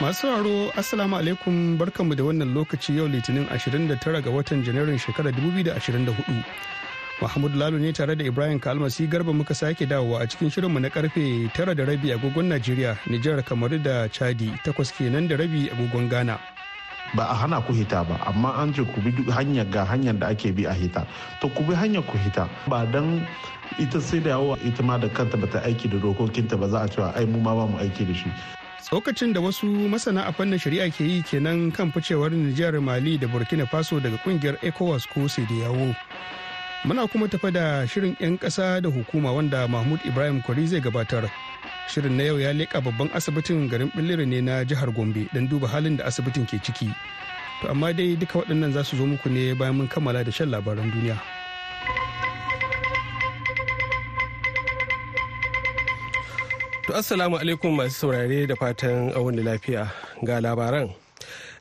Masu sauraro Assalamu alaikum barkanmu da wannan lokaci yau Litinin 29 ga watan Janairun shekarar 2024. Mahmud Lalo ne tare da Ibrahim Kalmasi Garba muka sake dawowa a cikin shirinmu na ƙarfe 9 da rabi agogon Najeriya, Nijar, Kamaru da Chadi, takwas kenan da rabi agogon Ghana. ba a hana ku hita ba amma an ce ku bi hanyar ga hanyar da ake bi a hita to ku bi hanyar ku hita ba dan ita sai da yawa ita ma da kanta bata aiki da dokokinta ba za a cewa ai mu ma ba mu aiki da shi tsokacin da wasu masana a fannin shari'a ke yi kenan kan ficewar Nijar Mali da Burkina Faso daga ƙungiyar ECOWAS ko yawo muna kuma tafa da shirin 'yan ƙasa da hukuma wanda Mahmud Ibrahim Kwari zai gabatar. Shirin na yau ya leƙa babban asibitin garin billiri ne na jihar gombe don duba halin da asibitin ke ciki. To amma dai duka waɗannan za su zo muku ne bayan mun kammala da shan labaran duniya. To assalamu alaikum masu saurare da fatan awon lafiya. Ga labaran.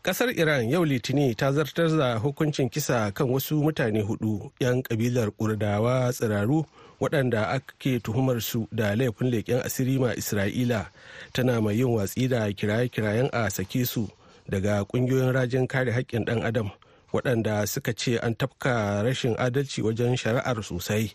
Kasar iran yau litini ta zartar da hukuncin kisa kan wasu mutane huɗu 'yan kabilar kurdawa tsiraru waɗanda ake tuhumar su da laifin leƙen asiri ma isra'ila. Tana mai yin watsi da kiraye-kirayen a sake su daga ƙungiyoyin rajin kare haƙƙin ɗan adam waɗanda suka ce an tafka rashin adalci wajen shari'ar sosai.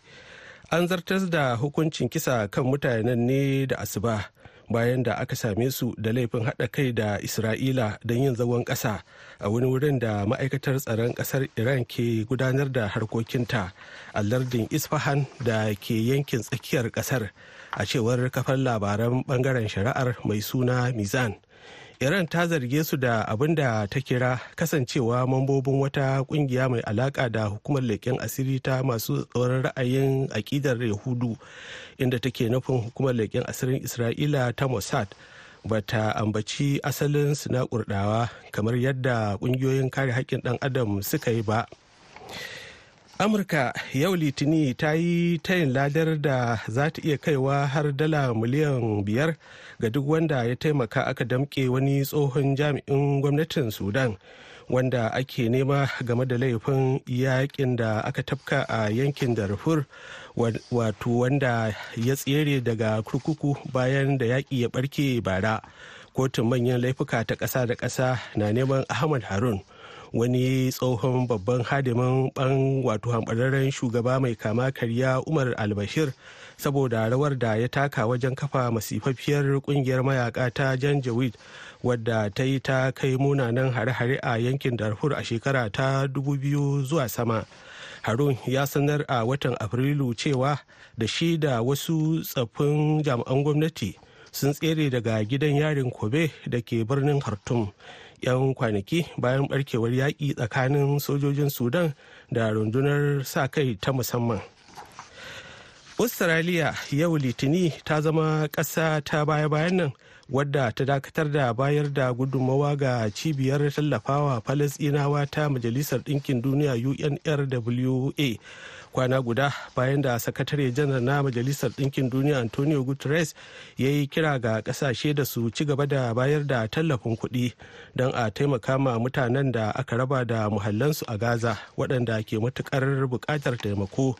An zartar da hukuncin kisa kan mutanen ne da asuba bayan da aka same su da laifin haɗa kai da isra'ila don yin zagon ƙasa a wani wurin da ma'aikatar tsaron ƙasar iran ke gudanar da harkokinta a lardin isfahan da ke yankin tsakiyar ƙasar a cewar kafar labaran ɓangaren shari'ar mai suna mizan. Iran ta zarge su da abin da ta kira kasancewa mambobin wata ƙungiya mai alaka da hukumar leƙen asiri ta masu tsoron ra'ayin aƙidar yahudu inda take nufin hukumar leƙen asirin isra'ila ta mossad. Ba ta ambaci asalin su na kurdawa kamar yadda ƙungiyoyin kare haƙƙin ɗan adam suka yi ba. Amurka yau litini ta yi tayin ladar da za ta iya kaiwa har dala miliyan biyar ga duk wanda ya taimaka aka damƙe wani tsohon jami'in gwamnatin sudan wanda ake nema game da laifin yaƙin da aka tafka a yankin darfur wato wanda ya tsere daga kurkuku bayan da yaƙi ya ɓarke bara. Kotun manyan laifuka ta ƙasa da ƙasa na neman ahmad harun wani tsohon babban hadimin ban wato hambararren shugaba mai kama karya umar albashir saboda rawar da ya taka wajen kafa masifafiyar ƙungiyar mayaka ta janjaweed wadda ta yi ta kai munanan hare-hare a yankin darfur a shekara ta 2000 zuwa sama. Harun ya sanar a watan afrilu cewa da shi da wasu tsaffin jami'an gwamnati sun tsere daga gidan yarin kobe da ke birnin hartum 'yan kwanaki bayan barkewar yaƙi tsakanin sojojin sudan da rundunar sa kai ta musamman. Australia yau litini ta zama ƙasa ta baya-bayan nan wadda ta dakatar da bayar da gudunmawa ga cibiyar tallafawa falasɗinawa ta majalisar ɗinkin duniya unrwa kwana guda bayan da sakatare janar na majalisar ɗinkin duniya antonio guterres ya yi kira ga ƙasashe da su ci gaba da bayar da tallafin kuɗi don a taimaka ma mutanen da aka raba da muhallansu a gaza waɗanda ke matuƙar buƙatar taimako.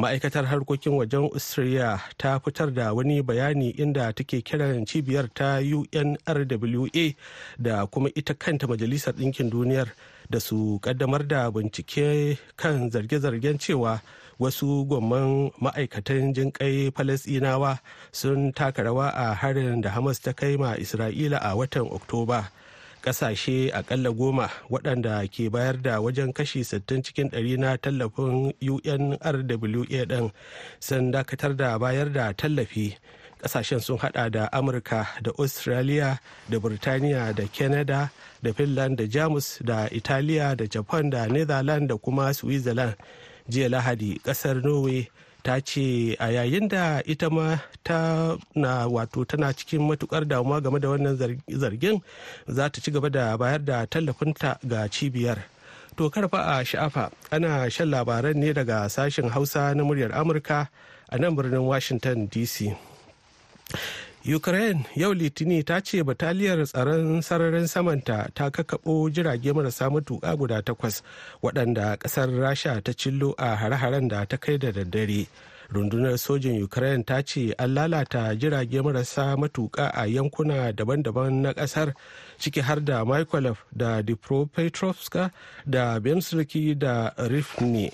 Ma'aikatar harkokin wajen australia ta fitar da wani bayani inda take kiran cibiyar ta unrwa da kuma ita kanta majalisar ɗinkin duniyar da su kaddamar da bincike kan zarge-zargen cewa wasu gwamman ma'aikatan jinƙai falasinawa sun taka rawa a harin da hamas ta kai ma isra'ila a watan oktoba. Ƙasashe akalla goma waɗanda ke bayar da wajen kashi 60 cikin ɗari na tallafin unrwa ɗin sun dakatar da bayar da tallafi. Kasashen sun hada da amurka da australia da burtaniya da canada da finland da jamus da italiya da japan da netherlands da kuma switzerland. Jiya lahadi ƙasar norway ta ce a yayin da ita ma ta na wato tana cikin matuƙar damuwa game da wannan zargin za ta ci gaba da bayar da tallafinta ga cibiyar. To karfa a sha'afa ana shan labaran ne daga sashen hausa na muryar amurka a nan birnin washington dc ukraine yau litini ta ce bataliyar tsaron sararin samanta ta kakabo jirage marasa matuƙa guda takwas waɗanda ƙasar rasha ta cillo a hare-haren da ta kai da daddare. Rundunar sojin ukraine ta ce an lalata jirage marasa matuƙa a yankuna daban-daban na ƙasar ciki har da mykolaiv da dnipropetrovsk da bensriki da rifne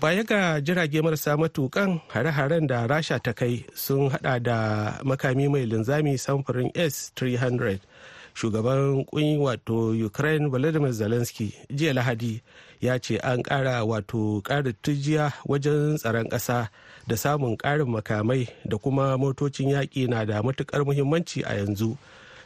baya ga jirage marasa matukan hare-haren da rasha ta kai sun hada da makami mai linzami samfurin s-300 shugaban kunyi wato ukraine volodymyr zelensky jiya lahadi ya ce an kara wato karin tujiya wajen tsaron ƙasa da samun ƙarin makamai da kuma motocin yaƙi na da matuƙar muhimmanci a yanzu.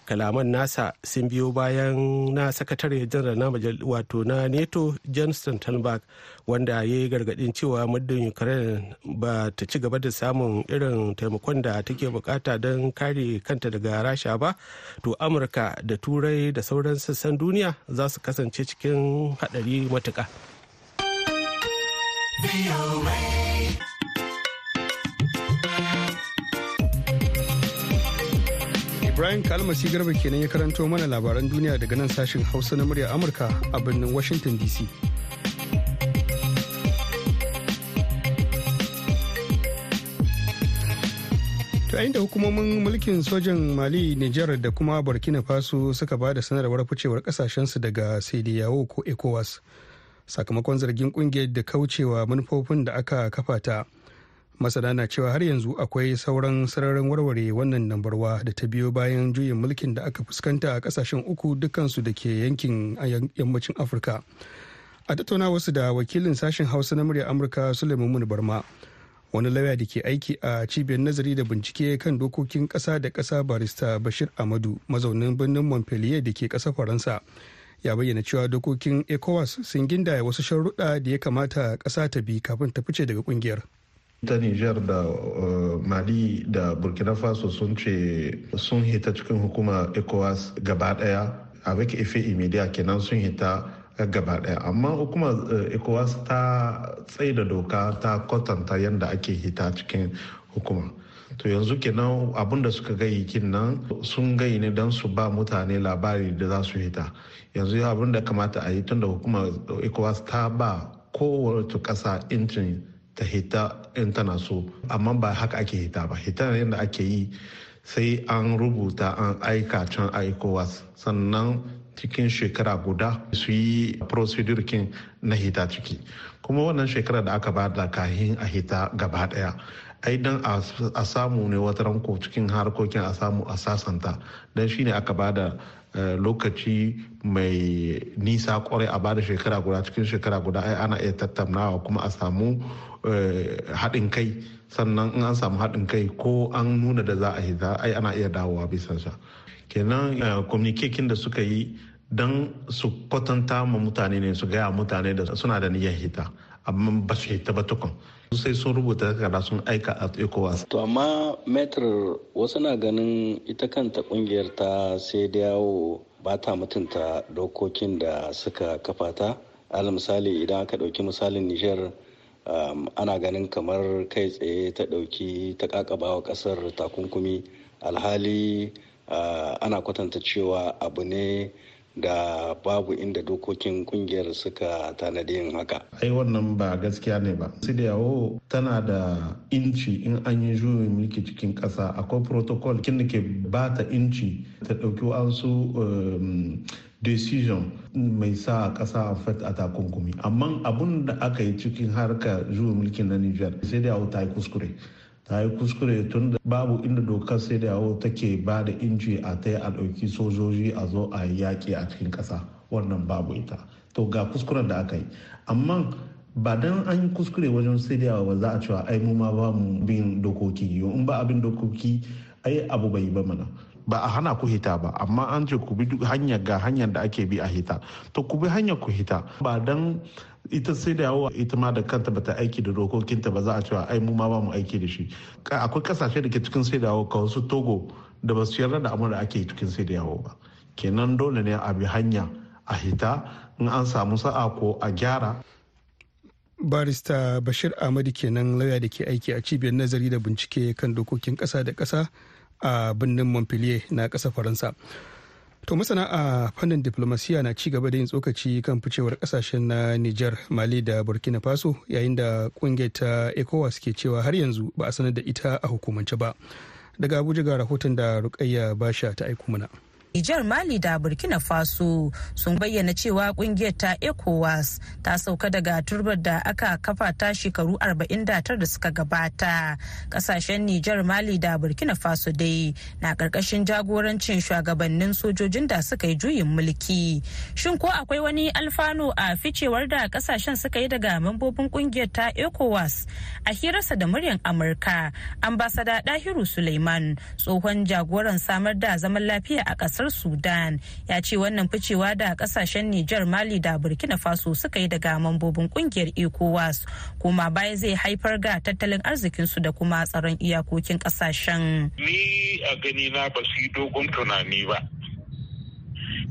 Kalaman nasa sun biyo bayan na sakatare janar na wato na neto john stoltenberg wanda ya yi gargaɗin cewa muddin ukraine ba ta ci gaba da samun irin taimakon da take buƙata don kare kanta daga rasha ba to amurka da turai da sauran sassan duniya za su kasance cikin hadari matuka. Ibrahim Kalmasi Garba kenan ya karanto mana labaran duniya daga nan sashen Hausa na murya Amurka a birnin Washington DC. ta da hukumomin mulkin sojan mali nijar da kuma burkina faso suka ba da sanarwar ficewar kasashensu daga yawo ko ecowas sakamakon zargin ƙungiyar da kaucewa manufofin da aka kafa ta masana na cewa har yanzu akwai sauran sararin warware wannan nambarwa da ta biyo bayan juyin mulkin da aka fuskanta a ƙasashen uku dukansu da ke yankin yammacin afirka a tattauna wasu da wakilin sashen hausa na murya amurka suleiman barma wani lauya da ke aiki a cibiyar nazari da bincike kan dokokin kasa da kasa barista bashir amadu mazaunin birnin montpellier da ke kasa faransa ya bayyana cewa dokokin ecowas sun gindaya wasu sharuɗa da ya kamata ƙasa ta bi kafin ta fice daga ƙungiyar. Ta niger da uh, mali da burkina faso sun ce sun hita cikin hukuma ecowas gaba ɗaya avec effet immédiat kenan sun hita gaba ɗaya amma hukumar uh, ecowas ta da doka ta kwatanta yadda ake hita cikin hukuma to yanzu kenan abin da suka gayi nan sun gayi ne don su ba mutane labari da za su hita. Yanzu abin da kamata a yi tun da hukumar ecowas ta ba kowace kasa incin ta hita in tana so amma ba haka ake hita ba. Hita yadda ake yi sai an rubuta an aika can aikowas sannan cikin shekara guda su yi kin na hita ciki. Kuma wannan shekara da aka ba da kahin a hita gaba ɗaya ai dan a samu ne wata ranko cikin harkokin a samu a sasanta. Don shine aka ba da eh, lokaci mai nisa ƙwarai a ba da shekara guda. Cikin shekara guda ai ana iya tattaunawa kuma a samu haɗin kai. Sannan in an samu haɗin kai ko an nuna da za a hita ai ana iya dawowa bisa sa. Kenan eh, communication da suka yi don su kwatanta ma mutane ne su gaya mutane da suna da niyyar hita. Amma ba su hita ba tukun. Sai sun rubuta takarda sun aika a ecowas. To amma metr wasu na ganin ita kanta ƙungiyar ta sai da yawo ba ta mutunta dokokin da suka kafa ta. Al misali idan aka ɗauki misalin um, ana ganin kamar kai tsaye ta ɗauki ta ƙaƙabawa ƙasar takunkumi. Alhali uh, ana kwatanta cewa abu ne da babu inda dokokin ƙungiyar suka tanadi yin haka. ai wannan ba gaskiya ne ba. Sai da yawo tana da inci in an yi juyin mulki cikin ƙasa. Akwai protocol kin da ke ba ta inci ta ɗauki wasu um, decision mai sa kasa a fet a takunkumi. Amma abun da aka yi cikin harka zuwa mulkin na niger sai da ta yi kuskure. Ta yi kuskure tun da babu inda dokar sai da yawo take ba da inci a ta a ɗauki sojoji a zo a yi yaƙi a cikin ƙasa. Wannan babu ita. To ga kuskuren da aka yi. Amma ba dan an yi kuskure wajen sai da yawo ba za a cewa ai mu ma ba mu bin dokoki. In ba abin dokoki ai abu bai yi ba mana. Ba a hana ku hita ba amma an ce ku bi hanyar ga hanyar da ake bi a hita. To ku bi hanyar ku hita. Ba dan ita sai da yawo ita ma da kanta bata aiki da dokokinta ba za a cewa ai mu ma ba mu aiki da shi. Akwai ƙasashe da ke cikin sai da yawo ka wasu togo da ba su yarda da amur da ake cikin sai da yawo ba. Kenan dole ne a bi hanya a hita in an samu sa'a ko a gyara. Barista bashir ahmadu kenan lauya da ke aiki a cibiyar nazari da bincike kan dokokin kasa da kasa a birnin montpellier na ƙasar faransa To masana a fannin diplomasiya na ci gaba da yin tsokaci kan ficewar ƙasashen na Nijar, Mali da Burkina Faso yayin da ƙungiyar ta ECOWAS ke cewa har yanzu ba a sanar da ita a hukumance ba. Daga Abuja ga rahoton da Rukayya Basha ta aiko mana. Nijar Mali da Burkina Faso sun bayyana cewa ƙungiyar ta ECOWAS ta sauka daga turbar da aka kafa ta shekaru 49 da suka gabata. Kasashen Nijar Mali da Burkina Faso dai na ƙarƙashin jagorancin shugabannin sojojin da suka yi juyin mulki. Shin ko akwai wani alfano a ficewar da ƙasashen suka yi daga mambobin ƙungiyar ta ECOWAS? A hirarsa da muryar Amurka, ambasada Dahiru Suleiman tsohon jagoran samar da zaman lafiya a ƙasar ƙasar sudan. Ya ce wannan ficewa da ƙasashen nijar mali da burkina faso suka yi daga mambobin ƙungiyar ecowas kuma baya zai haifar ga tattalin arzikinsu da kuma tsaron iyakokin ƙasashen. Ni a gani na ba su yi dogon tunani ba.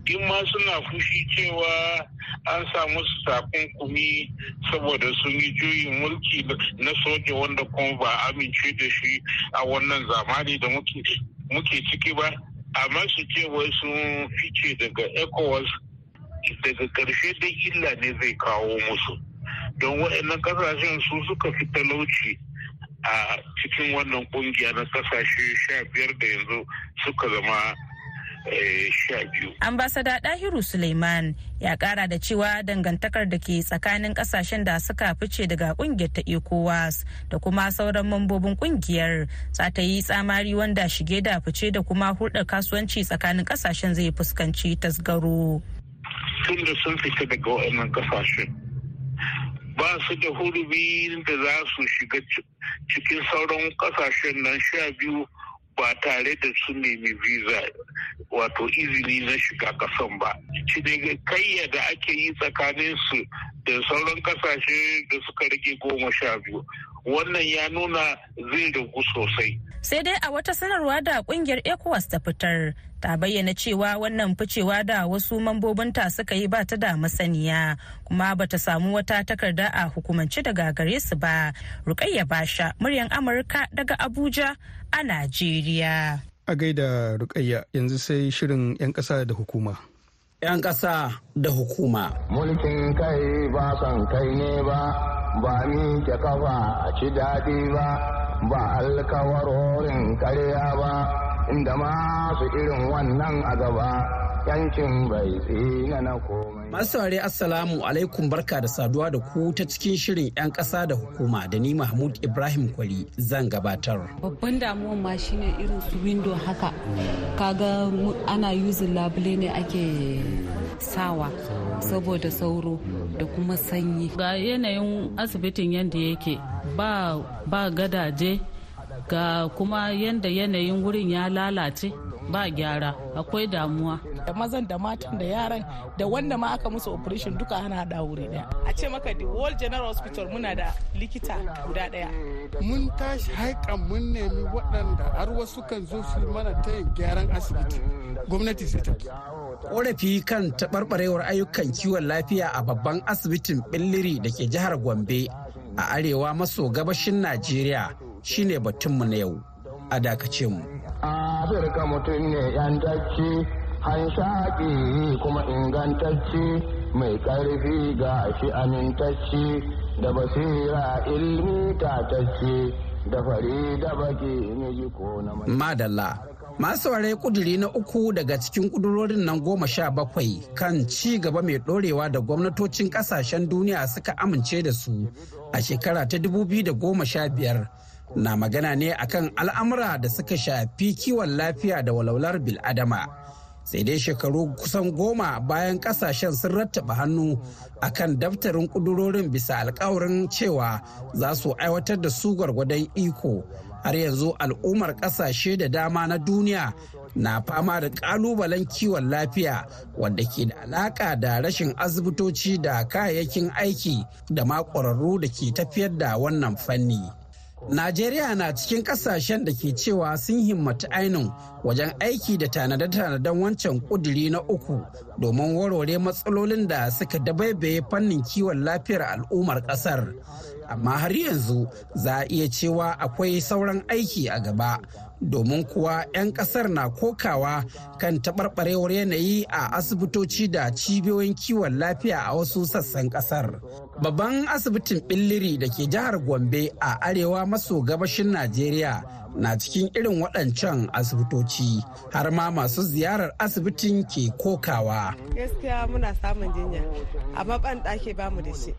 In ma suna fushi cewa an samu su takunkumi saboda sun yi juyin mulki na soja wanda kuma ba amince da shi a wannan zamani da muke ciki ba amma su ce wai sun fice daga ecowas daga ƙarshe da illa ne zai kawo musu. Don waɗannan ƙasashen su suka fi talauci a cikin wannan ƙungiya na ƙasashe sha biyar da yanzu suka zama sha biyu. Ambasada Dahiru Suleiman ya kara da cewa dangantakar da ke tsakanin ƙasashen da suka fice daga ƙungiyar ta ECOWAS da kuma sauran mambobin ƙungiyar za ta yi tsamari wanda shige da fice da kuma hulɗar kasuwanci tsakanin ƙasashen zai fuskanci tasgaro. Tun da sun fita daga waɗannan ƙasashen ba su da hurumi da za su shiga cikin sauran ƙasashen nan sha biyu ba tare da su nemi visa wato izini na shiga kasan ba. Kayya da ake yi tsakanin su da sauran ƙasashe da suka rage goma sha biyu wannan ya nuna zai ragu sosai. Sai dai a wata sanarwa da ƙungiyar ecowas ta fitar ta bayyana cewa wannan ficewa da wasu mambobinta suka yi ba ta da masaniya kuma ba ta samu wata takarda a hukumance daga gare su ba. Rukayya basha muryan amurka daga abuja a najeriya. A gaida rukayya yanzu sai shirin 'yan ƙasa da hukuma. 'yan ƙasa da hukuma mulkin kai ba son kai ne ba ba ni ke kafa a ci daɗi ba ba alkawarorin karya ba inda masu irin wannan a gaba yankin bai tsina na komai. Masu saurari Assalamu alaikum barka da saduwa da ku ta cikin shirin 'yan ƙasa da hukuma da ni Mahmud Ibrahim Kwari zan gabatar. Babban damuwan ma shine irin su window haka. Kaga ana yuzin labule ne ake sawa saboda sauro da kuma sanyi. Ga yanayin asibitin yadda yake ba, ba gadaje ga kuma yadda yanayin wurin ya lalace ba gyara akwai damuwa da mazan da matan da yaran da wanda ma aka musu operation duka ana hada wuri ɗaya a ce maka the world general hospital muna da likita guda ɗaya mun tashi haikan mun nemi waɗanda har wasu kan zo su mana ta gyaran asibiti. Gwamnati sai ta korafi kan taɓarɓarewar ayyukan kiwon lafiya a babban asibitin billiri da ke jihar gombe a arewa maso gabashin najeriya shine batunmu na yau. A dakace mu. Afirka mutum ne yantacci hanshaƙi kuma ingantacci mai ƙarfi ga shi amintacci da basira ilmi tatacci da fari da baki ne ko na madalla. Masu ware kuduri na uku daga cikin kudurorin nan goma sha bakwai kan ci gaba mai dorewa da gwamnatocin ƙasashen duniya suka amince da su a shekara ta 2015 na magana ne akan al'amura da suka shafi kiwon lafiya da walwalar bil'adama. Sai dai shekaru kusan goma bayan ƙasashen sun rattaba hannu akan daftarin kudurorin bisa alkawarin cewa za su aiwatar da su gwargwadon iko har yanzu al'ummar ƙasashe da dama na duniya na fama da kalubalen kiwon lafiya wanda ke da alaka da rashin asibitoci da kayayyakin aiki da ma da ke tafiyar da wannan fanni. Najeriya na cikin ƙasashen da ke cewa sun himmatu ainihin wajen aiki da tanade-tanaden wancan kuduri na uku domin warware matsalolin da suka dabaibaye fannin kiwon lafiyar al'ummar ƙasar. Amma har yanzu za a iya cewa akwai sauran aiki a gaba domin kuwa 'yan ƙasar na kokawa kan taɓarɓarewar yanayi a asibitoci da cibiyoyin kiwon lafiya a wasu sassan ƙasar. Babban asibitin Billiri da ke jihar Gombe a arewa maso gabashin Najeriya na cikin irin waɗancan asibitoci har ma masu ziyarar asibitin ke kokawa. Gaskiya muna samun jinya, amma ban ɗaki ba mu da shi.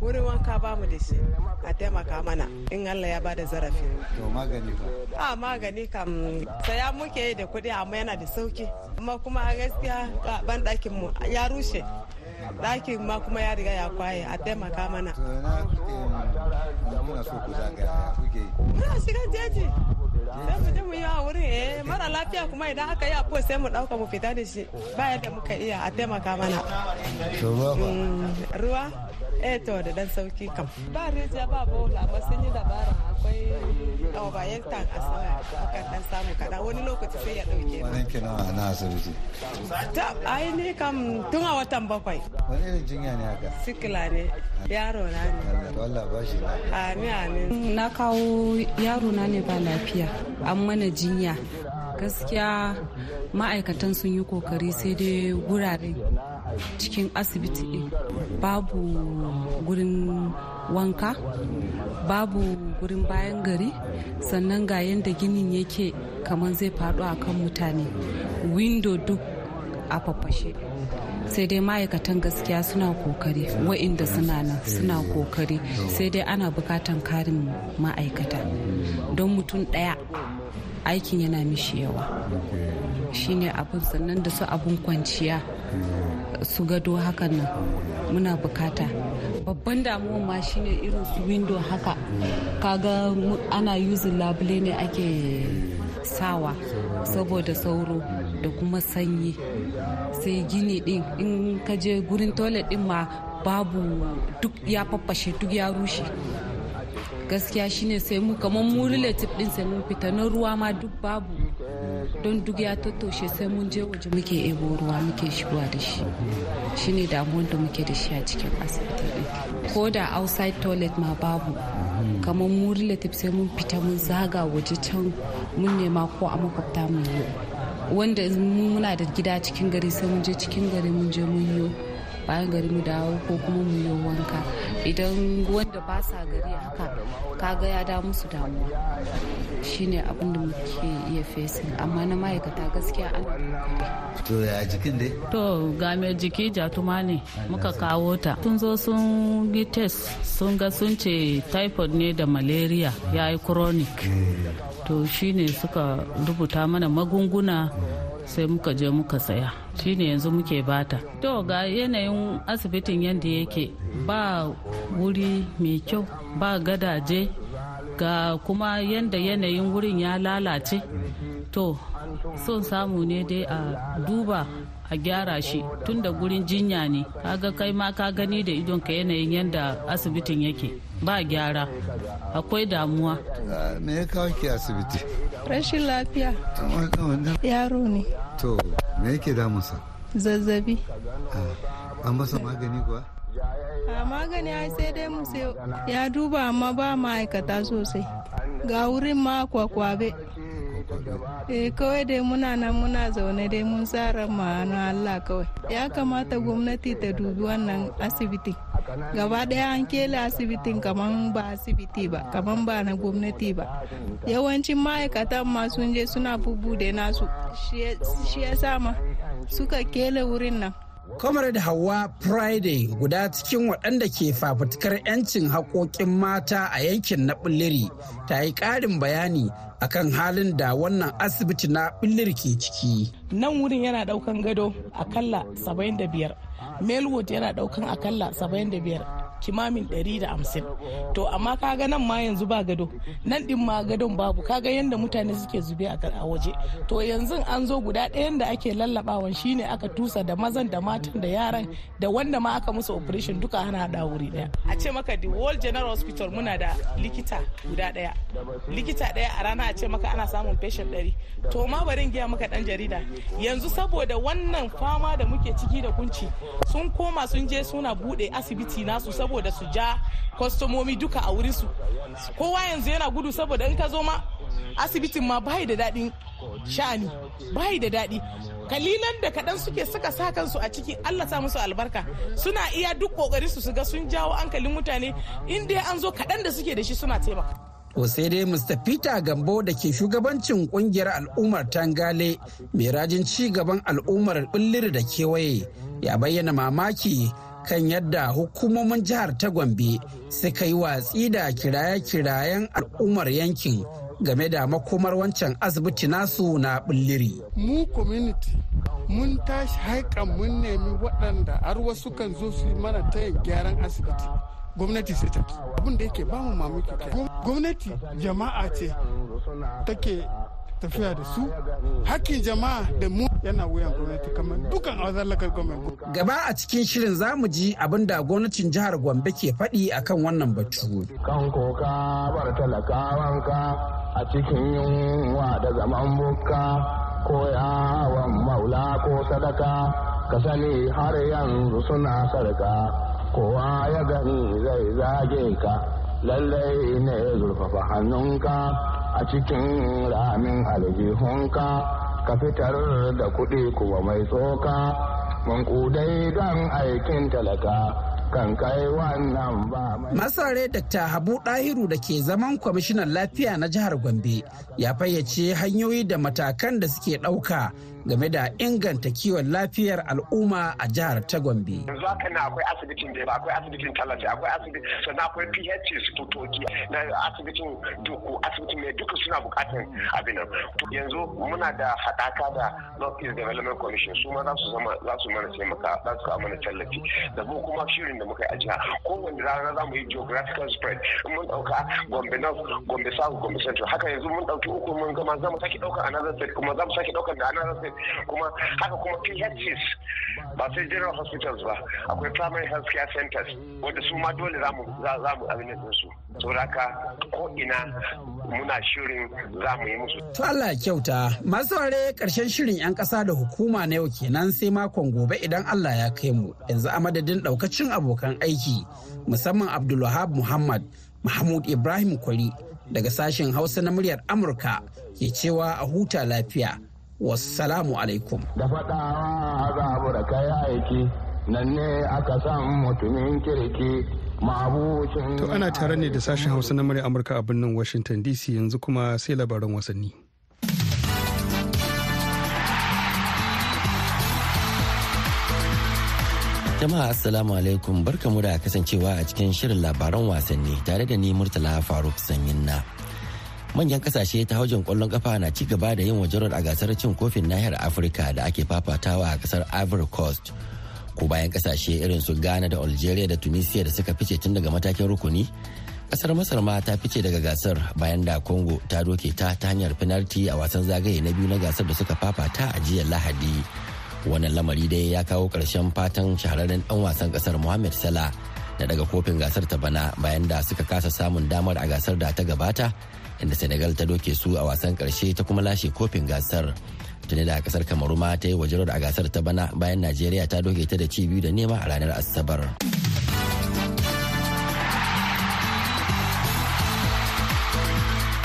wurin wanka ba mu da shi a taimaka mana in Allah ya ba da zarafi. To magani ba? A magani kam saya muke da kuɗi amma yana da sauƙi. Amma kuma gaskiya ban ɗakin mu ya rushe. Ɗakin ma kuma ya riga ya kwaye a taimaka mana. Muna so ku zagaya kuke? Muna shiga jeji. Lafiya kuma idan aka yi afuwa sai mu ɗauka mu fita da shi. Ba yadda muka iya a taimaka mana. Ruwa ba ruwa? Eh to da dan sauƙi kam. Ba rijiya ba bola amma sun yi dabara. Akwai awa bayan tan a sama akan dan samu kaɗan. Wani lokaci sai ya ɗauke wani kina na asibiti? Ta ai ne kam tun a watan bakwai. Wani irin jinya ne haka? Sikila ne. Yaro na ne. Allah ba shi amin amin. Na kawo yaro na ne ba lafiya. An mana jinya. Gaskiya ma'aikatan sun yi ƙoƙari sai dai wurare cikin asibiti babu gurin wanka babu gurin bayan gari. Sannan ga yadda ginin yake kamar zai faɗo a kan mutane. Windo duk a fafashe sai dai ma'aikatan gaskiya suna ƙoƙari wa'inda suna nan suna ƙoƙari. Sai dai ana bukatan karin ma'aikata. Don mutum ɗaya aikin yana mishi yawa. Shine abin sannan da su abin kwanciya su gado hakan nan muna buƙata. Babban damuwa ma shine irin su window haka. Kaga ana yuzin labule ne ake sawa saboda sauro da kuma sanyi. Sai gini din in ka je gurin toilet din ma babu duk ya faffashe duk ya rushe. Gaskiya shine sai mu kamar mu relative din sai mun fita. Na ruwa ma duk babu. Don duk ya tattoshe sai mun je waje muke ebo ruwa muke shigowa da shi. Shine damuwar da muke da shi a cikin asibiti din. Ko da outside toilet ma babu. Kamar mu relative sai mun fita mun zaga waje can mun nema ko a makwabta mu yi. Wanda muna da gida cikin gari sai mun je cikin gari mun je mun yi bayan gari mu dawo ko kuma mu yi wanka. Idan wanda ba sa gari haka kaga ya da musu damuwa. Shine abin da muke iya fesin amma na ma'aikata gaskiya ana to ya jikin dai? To ga mai jiki jatuma ne muka kawo ta. Sun zo sun yi test sun ga sun ce typhoid ne da malaria ya yi chronic. To shine suka rubuta mana magunguna sai muka je muka saya. Shine yanzu muke bata. To ga yanayin asibitin yadda yake ba wuri mai kyau ba gadaje ga kuma yadda yanayin wurin ya lalace. To son samu ne dai a duba a gyara shi tun da gurin jinya ne. Kaga kai ma ka gani da idon ka yanayin yadda asibitin yake. Ba gyara. Akwai damuwa. Me ya kawo ki asibiti? Rashin lafiya. Yaro ne. To me yake damunsa? Zazzabi. An masa magani kuwa? A magani ai sai dai mu ya duba amma ba ma'aikata sosai. Ga wurin ma kwakwabe. Eh kawai dai muna nan muna zaune dai mun tsara ma'ana Allah kawai. Ya kamata gwamnati ta dubi wannan asibiti gaba ɗaya an kele asibitin kaman ba asibiti ba kaman ba na gwamnati ba. Yawancin ma'aikatan ma sun je suna bubude nasu. Shi ya sama suka kele wurin nan. Comrade Hauwa Friday guda cikin waɗanda ke fafutukar 'yancin haƙoƙin mata a yankin na Bulliri ta yi ƙarin bayani akan halin da wannan asibiti na Bulliri ke ciki. Nan wurin yana ɗaukan gado akalla 75, Melwood yana ɗaukan akalla 75, kimamin 150 to amma kaga nan ma yanzu ba gado. Nan din ma gadon babu. Kaga yadda mutane suke zube a waje. To yanzu an zo guda ɗayan da ake lallabawan shine aka tusa da mazan da matan da yaran da wanda ma aka musu operation duka ana da wuri ɗaya a ce maka the world general hospital muna da likita guda ɗaya likita ɗaya a rana a ce maka ana samun patient ɗari. To ma bari giya maka dan jarida. Yanzu saboda wannan fama da muke ciki da kunci sun koma sun je suna buɗe asibiti nasu saboda su ja kwastomomi duka a wurin su kowa yanzu yana gudu saboda in ka zo ma asibitin ma bai da daɗin sha'ani bai da daɗi kalilan da kaɗan suke suka sa kansu a ciki Allah sa musu albarka suna iya duk ƙoƙari su ga sun jawo hankalin mutane inda an zo kaɗan da suke da shi suna taimaka. To sai dai Mr. Peter Gambo da ke shugabancin ƙungiyar al'ummar Tangale mai rajin ci gaban al'ummar Billir da kewaye ya bayyana mamaki kan yadda hukumomin jihar ta Gombe suka yi watsi da kiraye-kirayen al'ummar yankin game da makomar wancan asibiti nasu na Billiri. Mu community mun tashi haikan mun nemi waɗanda har wasu kan zo su mana tayin gyaran asibiti. gwamnati sai ta abin da yake ba mu mamaki gwamnati jama'a ce take tafiya da su hakkin jama'a da mu yana wuyan gwamnati kamar dukan azallakar gwamnati. Gaba a cikin shirin za mu ji abin da gwamnatin jihar Gombe ke faɗi akan wannan batu. Kan koka bar talakawanka a cikin yunwa da zaman bukka ko yawon maula ko sadaka ka sani har yanzu suna sarka. kowa ya gani zai zage ka lallai ne zurfafa hannunka a cikin ramin aljihunka ka fitar da kuɗi kuma mai tsoka mankudai don aikin talaka kan kai wannan ba Masare Dr. Habu Dahiru da ke zaman kwamishinan lafiya na jihar Gombe ya fayyace hanyoyi da matakan da suke ɗauka game da inganta kiwon lafiyar al'umma a jihar ta Gombe. Yanzu haka na akwai asibitin da akwai asibitin talata akwai asibiti sannan akwai PHC tutoki na asibitin duku asibitin mai duka suna buƙatar abin yanzu muna da haɗaka da North East Development Commission su ma za su zama za su mana taimaka za su kawo mana tallafi. Da mu kuma shirin da muka yi a jiha kowanne rana za mu yi geographical spread. Mun ɗauka Gombe North Gombe South Gombe Central. Haka yanzu mun ɗauki uku mun gama za mu sake ɗaukar another state kuma za mu sake ɗaukar da another state. Kuma haka kuma PHCs ba sai general hospitals ba. Akwai primary health care centers wanda su ma dole za mu za mu abin su. Saboda haka ko ina muna shirin za mu yi musu. To Allah ya kyauta. Masu ware ƙarshen shirin 'yan ƙasa da hukuma na yau kenan sai makon gobe idan Allah ya kai mu. Yanzu a madadin ɗaukacin abokan aiki musamman Abdulwahab Muhammad Mahmud Ibrahim Kwari daga sashen Hausa na muryar Amurka ke cewa a huta lafiya. Wassalamu alaikum. Da faɗawa za da kai aiki nan ne aka san mutumin kirki mabucin. To ana tare ne da sashen Hausa na murya Amurka a birnin Washington DC yanzu kuma sai labaran wasanni. Jama'a Assalamu alaikum barkamu da kasancewa a cikin shirin labaran wasanni tare da ni Murtala Faruk Sanyin na. Manyan ƙasashe ta haujin ƙwallon kafa na ci gaba da yin wajarar a gasar cin kofin nahiyar afirka da ake fafatawa a ƙasar ivory coast. Ko bayan ƙasashe irin su ghana da algeria da tunisia da suka fice tun daga matakin rukuni ƙasar masar ma ta fice daga gasar bayan da congo ta doke ta ta hanyar penalty a wasan zagaye na biyu na gasar da suka fafata a jiya lahadi. Wannan lamari dai ya kawo ƙarshen fatan shahararren dan wasan ƙasar mohamed salah na daga kofin gasar ta bana bayan da suka kasa samun damar a gasar da ta gabata inda senegal ta doke su a wasan ƙarshe ta kuma lashe kofin gasar. Tuni da ƙasar kamaru ma ta yi wajen a gasar ta bana bayan najeriya ta doke ta da ci biyu da nema a ranar asabar.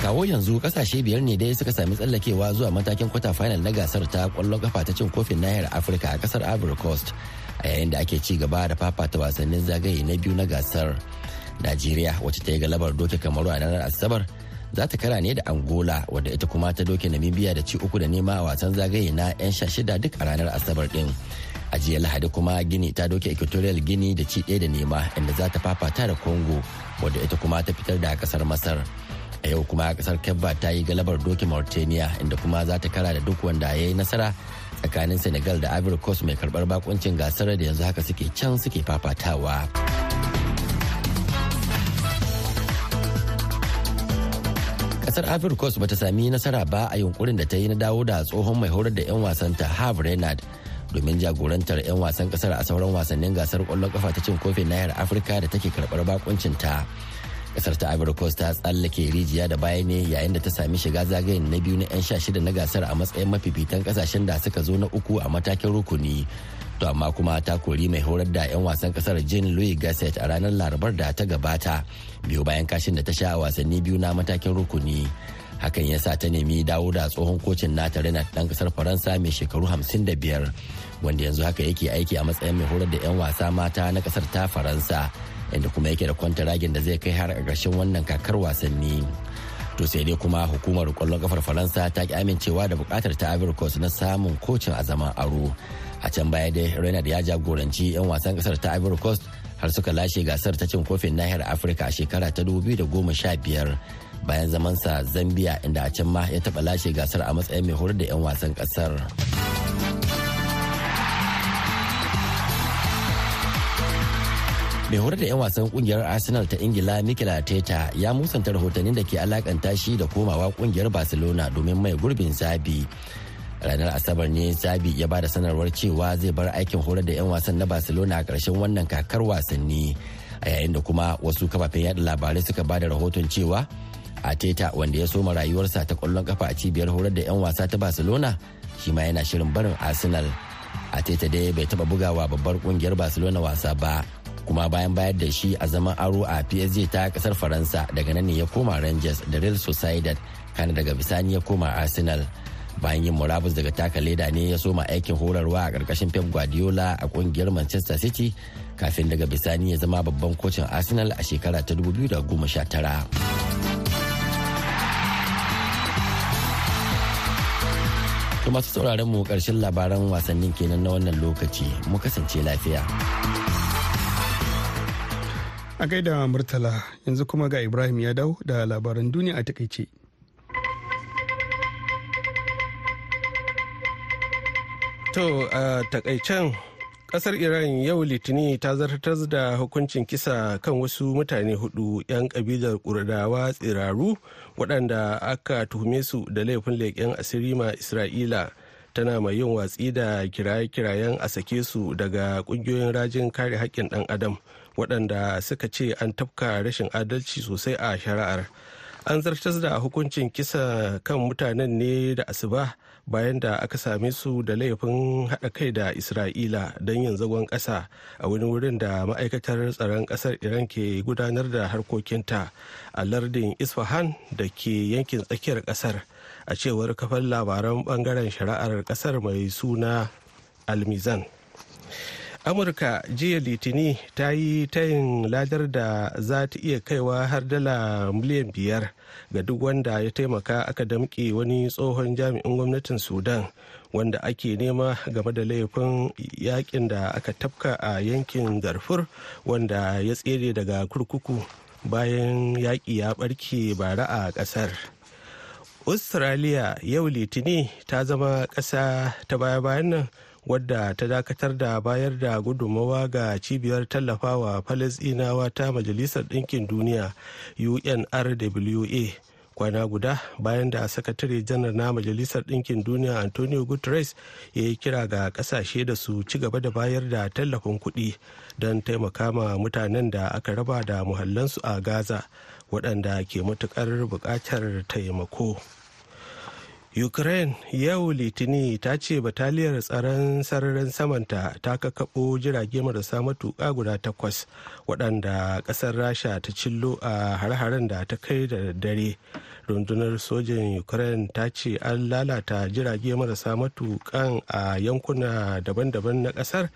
Kawo yanzu ƙasashe biyar ne dai suka sami tsallakewa zuwa matakin kwata final na gasar ta ƙwallon kafa ta cin kofin nahiyar afirka a ƙasar ivory coast a yayin da ake ci gaba da fafata wasannin zagaye na biyu na gasar. Najeriya wacce ta yi galabar doke kamaru a ranar asabar za ta kara ne da angola wadda ita kuma ta doke namibia da ci uku da nema a wasan zagaye na 'yan sha shida duk a ranar asabar din. A jiya lahadi kuma gini ta doke equatorial gini da ci ɗaya da nema inda za ta fafata da congo wadda ita kuma ta fitar da ƙasar masar. A yau kuma ƙasar kebba ta yi galabar doke mauritania inda kuma za ta kara da duk wanda ya yi nasara tsakanin senegal da ivory coast mai karɓar bakuncin gasar da yanzu haka suke can suke fafatawa. Ƙasar ivory coast bata sami nasara ba a yunkurin da ta yi na dawo da tsohon mai horar da 'yan wasan ta harv renard domin jagorantar 'yan wasan ƙasar a sauran wasannin gasar ƙwallon kafa ta cin kofin nahiyar afirka da take karɓar bakuncin ta ƙasar ta ivory coast ta tsallake rijiya da baya ne yayin da ta sami shiga zagayen na biyu na 'yan sha shida na gasar a matsayin mafifitan ƙasashen da suka zo na uku a matakin rukuni. To amma kuma ta kori mai horar da 'yan wasan ƙasar jean louis gasset a ranar larabar da ta gabata. Biyu bayan kashin da ta sha a wasanni biyu na matakin rukuni. Hakan ya sa ta nemi dawo da tsohon kocin nata renat dan ƙasar faransa mai shekaru 55 wanda yanzu haka yake aiki a matsayin mai horar da 'yan wasa mata na ƙasar ta faransa inda kuma yake da kwantaragin da zai kai har a ƙarshen wannan kakar wasanni. To sai dai kuma hukumar ƙwallon kafar faransa ta ki amincewa da buƙatar ta na samun kocin a zaman aro. A can baya dai renard ya jagoranci 'yan wasan ƙasar ta ivory coast har suka lashe gasar ta cin kofin nahiyar afirka a shekara ta 2015 bayan zamansa zambia inda a can ma ya taɓa lashe gasar a matsayin mai horar da 'yan wasan ƙasar. mai horar da 'yan wasan ƙungiyar arsenal ta ingila mikel arteta ya musanta rahotannin da ke alakanta shi da komawa ƙungiyar barcelona domin mai gurbin zabi ranar asabar ne zabi ya ba da sanarwar cewa zai bar aikin horar da 'yan wasan na barcelona a ƙarshen wannan kakar wasanni a yayin da kuma wasu kafafen yada labarai suka ba da rahoton cewa Ateta wanda ya soma rayuwarsa ta ƙwallon kafa a cibiyar horar da 'yan wasa ta Barcelona shi ma yana shirin barin Arsenal. Ateta dai bai taba bugawa babbar ƙungiyar Barcelona wasa ba kuma bayan bayar da shi a zaman aro a PSG ta ƙasar Faransa daga nan ne ya koma Rangers da Real Sociedad kana daga bisani ya koma Arsenal. Bayan yin murabus daga taka leda ne ya soma aikin horarwa a ƙarƙashin Pep Guardiola a ƙungiyar Manchester City kafin daga bisani ya zama babban kocin Arsenal a shekara ta 2019. To masu sauraron mu ƙarshen labaran wasannin kenan na wannan lokaci mu kasance lafiya. A gaida Murtala yanzu kuma ga Ibrahim ya ɗau da labaran duniya a taƙaice. To a takaicen ƙasar iran yau litini ta zartar da hukuncin kisa kan wasu mutane huɗu 'yan kabilar kurdawa tsiraru waɗanda aka tuhume su da laifin leƙen asiri ma isra'ila. Tana mai yin watsi da kiraye-kirayen a sake su daga ƙungiyoyin rajin kare haƙƙin ɗan adam waɗanda suka ce an tafka rashin adalci sosai a shari'ar. An zartar da hukuncin kisa kan mutanen ne da asuba bayan da aka same su da laifin haɗa kai da isra'ila don yin zagon ƙasa a wani wurin da ma'aikatar tsaron ƙasar iran ke gudanar da harkokinta a lardin isfahan da ke yankin tsakiyar ƙasar a cewar kafar labaran ɓangaren shari'ar ƙasar mai suna almizan. Amurka jiya litini ta yi tayin ladar da za ta iya kaiwa har dala miliyan biyar ga duk wanda ya taimaka aka damƙe wani tsohon jami'in gwamnatin sudan wanda ake nema game da laifin yaƙin da aka tafka a yankin darfur wanda ya tsere daga kurkuku bayan yaƙi ya ɓarke bara a ƙasar. Australia yau litini ta zama ƙasa ta baya-bayan nan wadda ta dakatar da bayar da gudummawa ga cibiyar tallafawa falasinawa ta majalisar ɗinkin duniya unrwa kwana guda bayan da sakatare janar na majalisar ɗinkin duniya antonio guterres ya yi kira ga ƙasashe da su ci gaba da bayar da tallafin kuɗi don taimaka ma mutanen da aka raba da muhallansu a gaza waɗanda ke matuƙar buƙatar taimako. Ukraine yau litini ta ce bataliyar tsaron sararin samanta ta kakabo jirage marasa matuƙa guda takwas waɗanda ƙasar rasha ta cillo a har-haren da ta kai da dare rundunar sojin ukraine ta ce an lalata jirage marasa matuƙan a yankuna daban-daban na ƙasar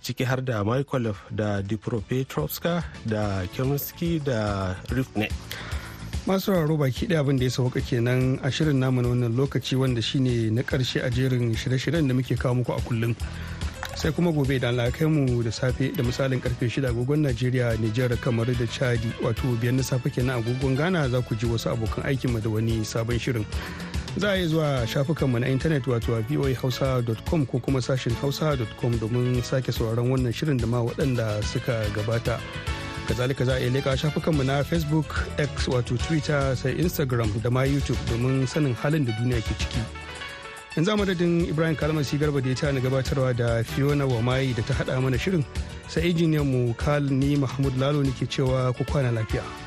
ciki har da mykolaiv da dnipropetrovska da kemsky da rivne. Masu sauraro baki ɗaya abin da ya sauka kenan a shirin namu na wannan lokaci wanda shine na ƙarshe a jerin shirye-shiryen da muke kawo muku a kullum. Sai kuma gobe da kai mu da safe da misalin ƙarfe 6 agogon Najeriya Nijar kamar da Chadi wato biyar na safe kenan agogon Ghana za ku ji wasu abokan aikin mu da wani sabon shirin. Za a yi zuwa shafukanmu na intanet wato a voahausa.com ko kuma sashin hausa.com domin sake sauraron wannan shirin da ma waɗanda suka gabata. Kazalika za a iya leƙa shafukanmu na facebook x wato twitter sai instagram da ma youtube domin sanin halin da duniya ke ciki. Yanzu madadin ibrahim kalmasi garba da ya ta gabatarwa da fiona wamai da ta haɗa mana shirin sai injiniyan mu kal ni mahmud lalo ne ke cewa ku kwana lafiya.